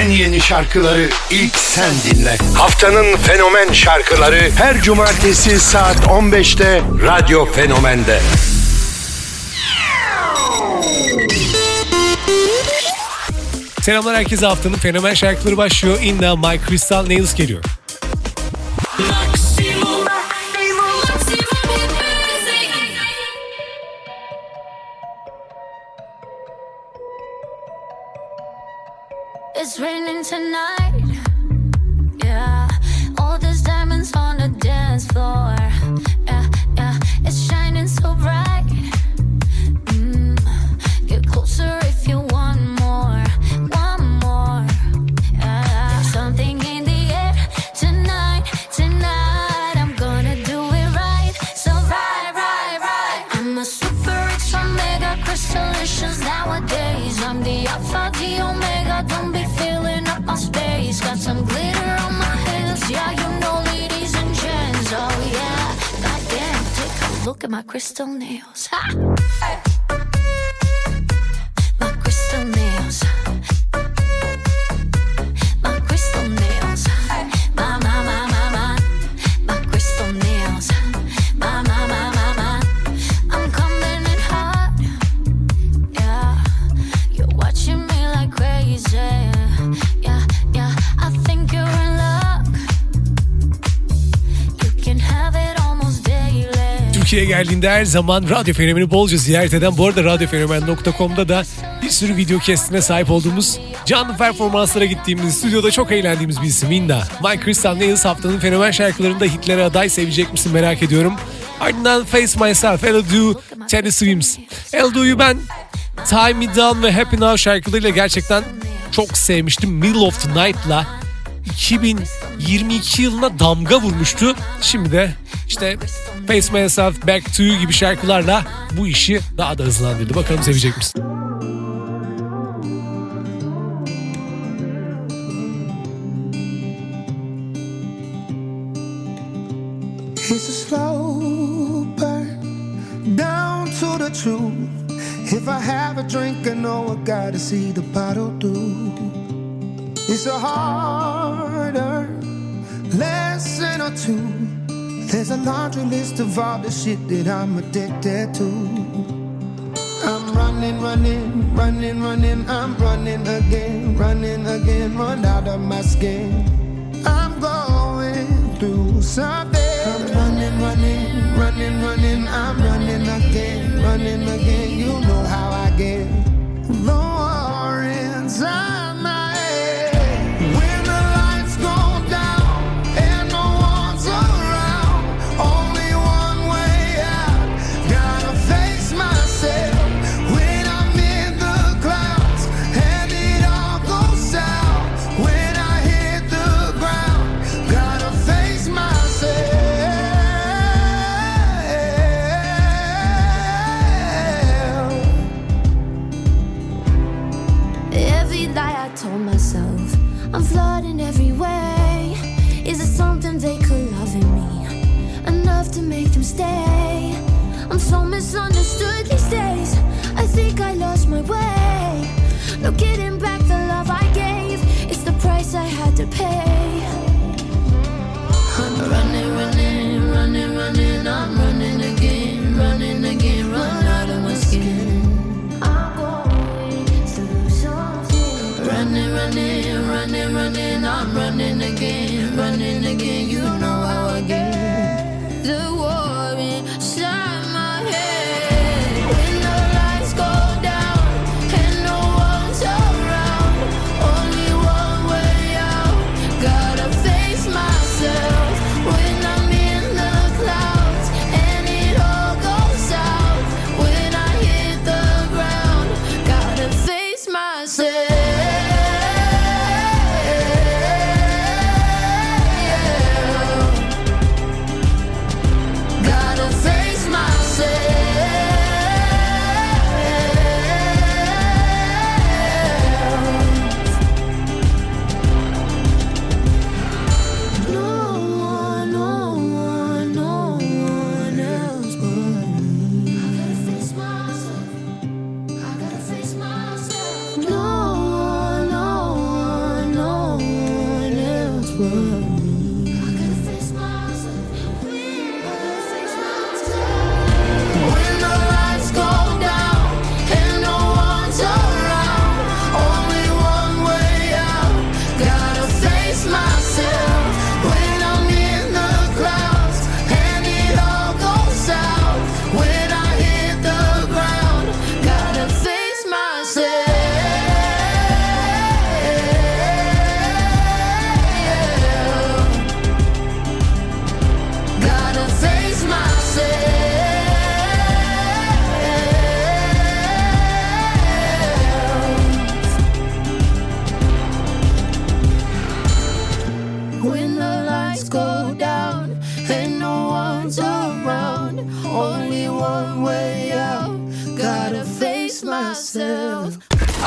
En yeni şarkıları ilk sen dinle. Haftanın fenomen şarkıları her cumartesi saat 15'te Radyo Fenomen'de. Selamlar herkese haftanın fenomen şarkıları başlıyor. Inna, My Crystal Nails geliyor. Maximum, It's raining tonight. Yeah, all these diamonds on the dance floor. Yeah, yeah, it's shining so bright. Mm, get closer if you want more, want more. Yeah, something in the air tonight, tonight. I'm gonna do it right, so right, right, right. I'm a super rich omega crystallicious nowadays. I'm the alpha, the omega. Don't be filling up my space. Got some glitter on my hands, yeah, you know, ladies and gents. Oh yeah, take a look at my crystal nails. Ha! My Türkiye'ye geldiğinde her zaman Radyo Fenomen'i bolca ziyaret eden bu arada radyofenomen.com'da da bir sürü video kestine sahip olduğumuz canlı performanslara gittiğimiz stüdyoda çok eğlendiğimiz bir isim Inna. My Crystal Nails haftanın fenomen şarkılarında hitlere aday sevecek misin merak ediyorum. Ardından Face Myself, I'll Do, Teddy Swims. I'll Do'yu ben Tie Me Down ve Happy Now şarkılarıyla gerçekten çok sevmiştim. Middle of the Night'la 2022 yılına damga vurmuştu. Şimdi de işte Face Myself, Back to You gibi şarkılarla bu işi daha da hızlandırdı. Bakalım sevecek misin? It's a slow burn down to the truth. If I have a drink, I know I gotta see the bottle do. It's a harder lesson or two. There's a laundry list of all the shit that I'm addicted to. I'm running, running, running, running. I'm running again, running again, run out of my skin. I'm going through something.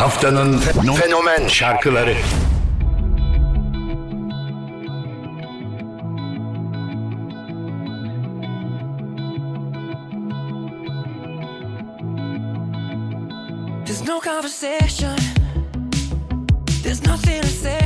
Haftanın fenomen şarkıları. There's no conversation. There's nothing to say.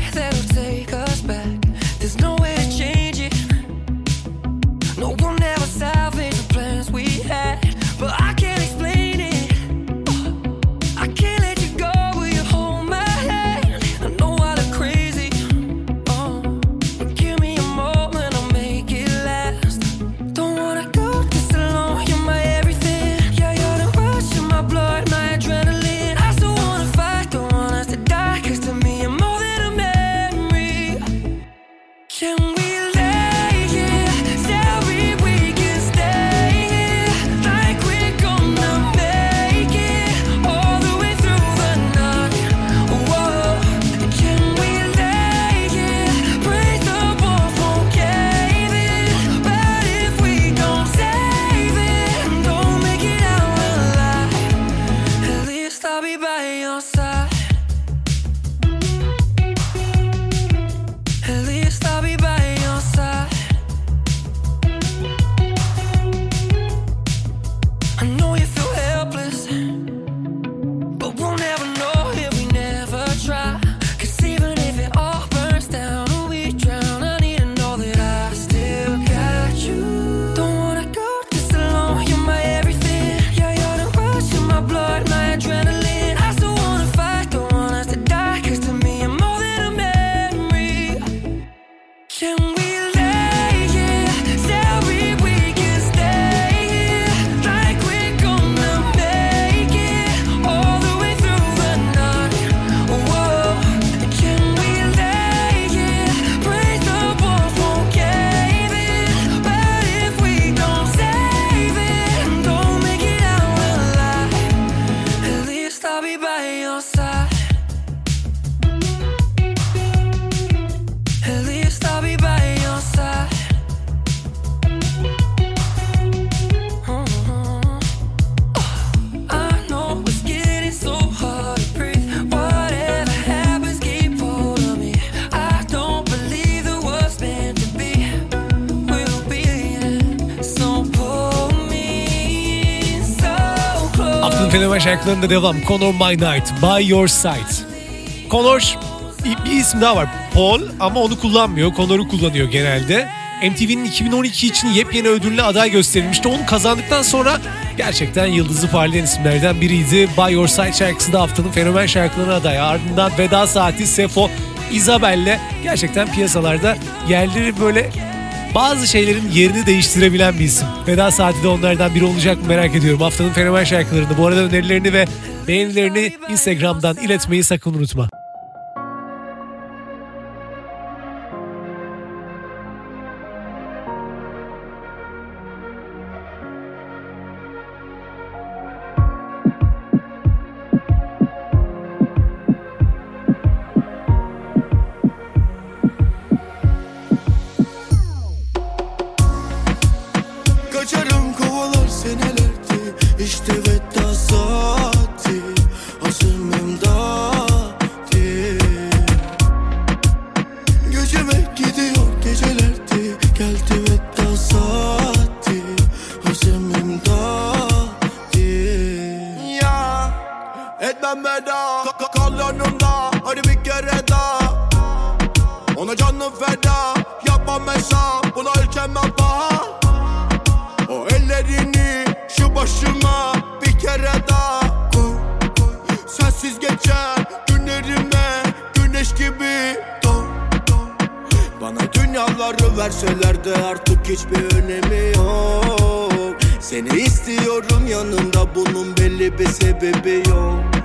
Dinleme şarkılarında devam. Connor My Night, By Your Side. Connor bir isim daha var. Paul ama onu kullanmıyor. Connor'u kullanıyor genelde. MTV'nin 2012 için yepyeni ödülle aday gösterilmişti. Onu kazandıktan sonra gerçekten yıldızı parlayan isimlerden biriydi. By Your Side şarkısı da haftanın fenomen şarkılarına aday. Ardından Veda Saati, Sefo, Isabel'le gerçekten piyasalarda yerleri böyle bazı şeylerin yerini değiştirebilen bir isim. Veda saati de onlardan biri olacak mı merak ediyorum. Haftanın fenomen şarkılarını bu arada önerilerini ve beğenilerini Instagram'dan iletmeyi sakın unutma. Ona canım feda Yapmam hesap Buna ölçemem paha O ellerini şu başıma Bir kere daha. Sensiz geçer günlerime Güneş gibi. Bana dünyaları verseler de artık hiçbir önemi yok Seni istiyorum yanımda bunun belli bir sebebi yok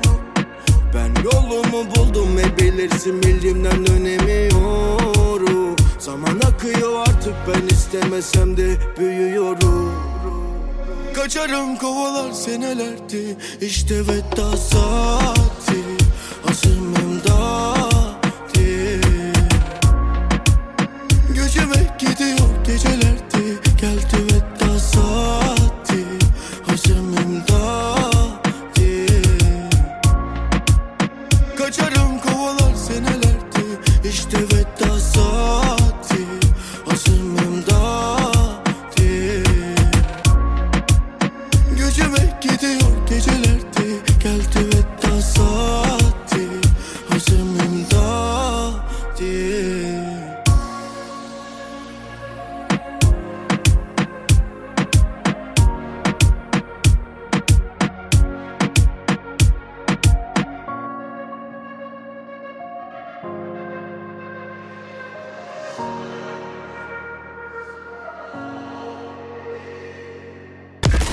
bilirsin bildiğimden dönemiyorum. Zaman akıyor artık ben istemesem de büyüyorum. Kaçarım kovalar senelerdi işte veda saati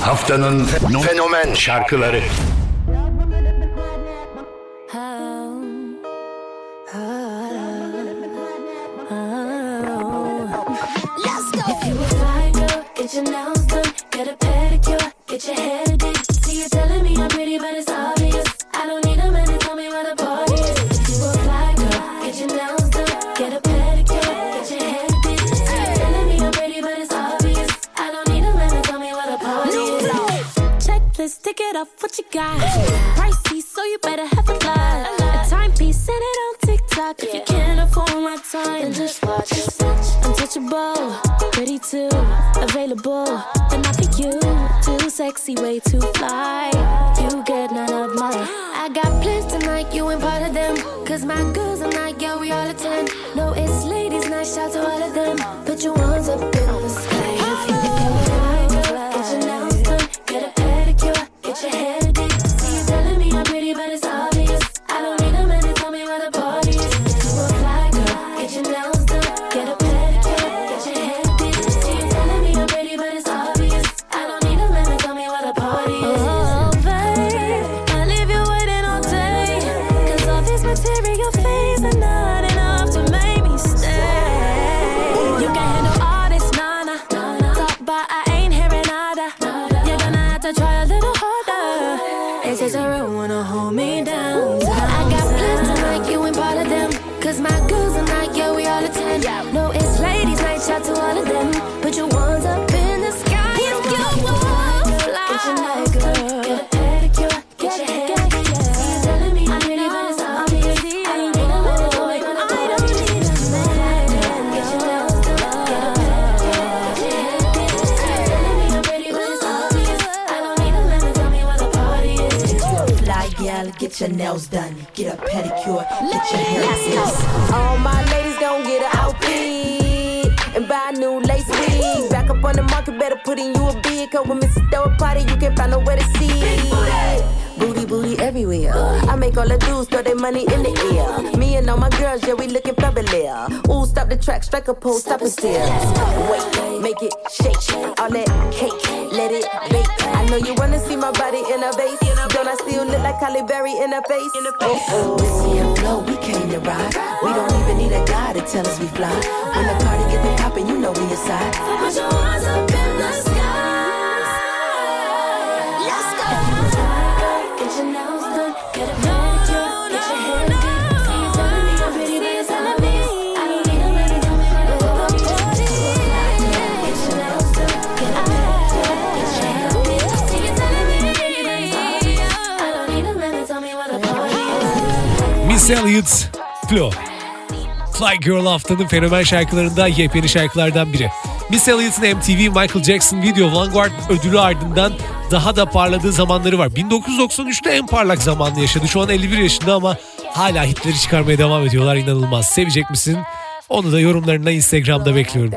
Haftanın fenomen şarkıları. Get your nails done, get a pedicure, get your hair did. See you telling me I'm pretty, but it's obvious. You got? Pricey, so you better have a lot. A timepiece, send it on TikTok. If you can't afford my time, then just watch. Untouchable, pretty too, available, but not for you. Too sexy, way too fly. You get none of mine. I got plans tonight, you ain't part of them. Cause my girls are not, yeah, we all attend. No, it's ladies' night, shout to all of them. Put your ones up in your nails done, get a pedicure, get your hair fixed. All my ladies gon' get an outfit and buy a new lace wig. Back up on the market, better put in you a bid. Cause when Mrs. Throw a party, you can't find nowhere to see. Booty, booty everywhere. I make all the dudes throw their money in the air. Me and all my girls, yeah, we looking fabulous. Ooh, stop the track, strike a pose, stop it still. Wait, make it shake. All that cake, let it bake. I know you wanna see my body in a vase. Don't I still look like Halle Berry in a face? Oh, oh. Missy and Flo, we came to ride. We don't even need a guy to tell us we fly. When the party get the poppin', you know we inside. Put your hands up in the sky. İs. Miss Elliott, Flo. Fly Girl haftanın fenomen şarkılarında yepyeni şarkılardan biri. Miss Elliott'ın MTV Michael Jackson Video Vanguard ödülü ardından daha da parladığı zamanları var. 1993'te en parlak zamanını yaşadı. Şu an 51 yaşında ama hala hitleri çıkarmaya devam ediyorlar. İnanılmaz. Sevecek misin? Onu da yorumlarına Instagram'da bekliyorum.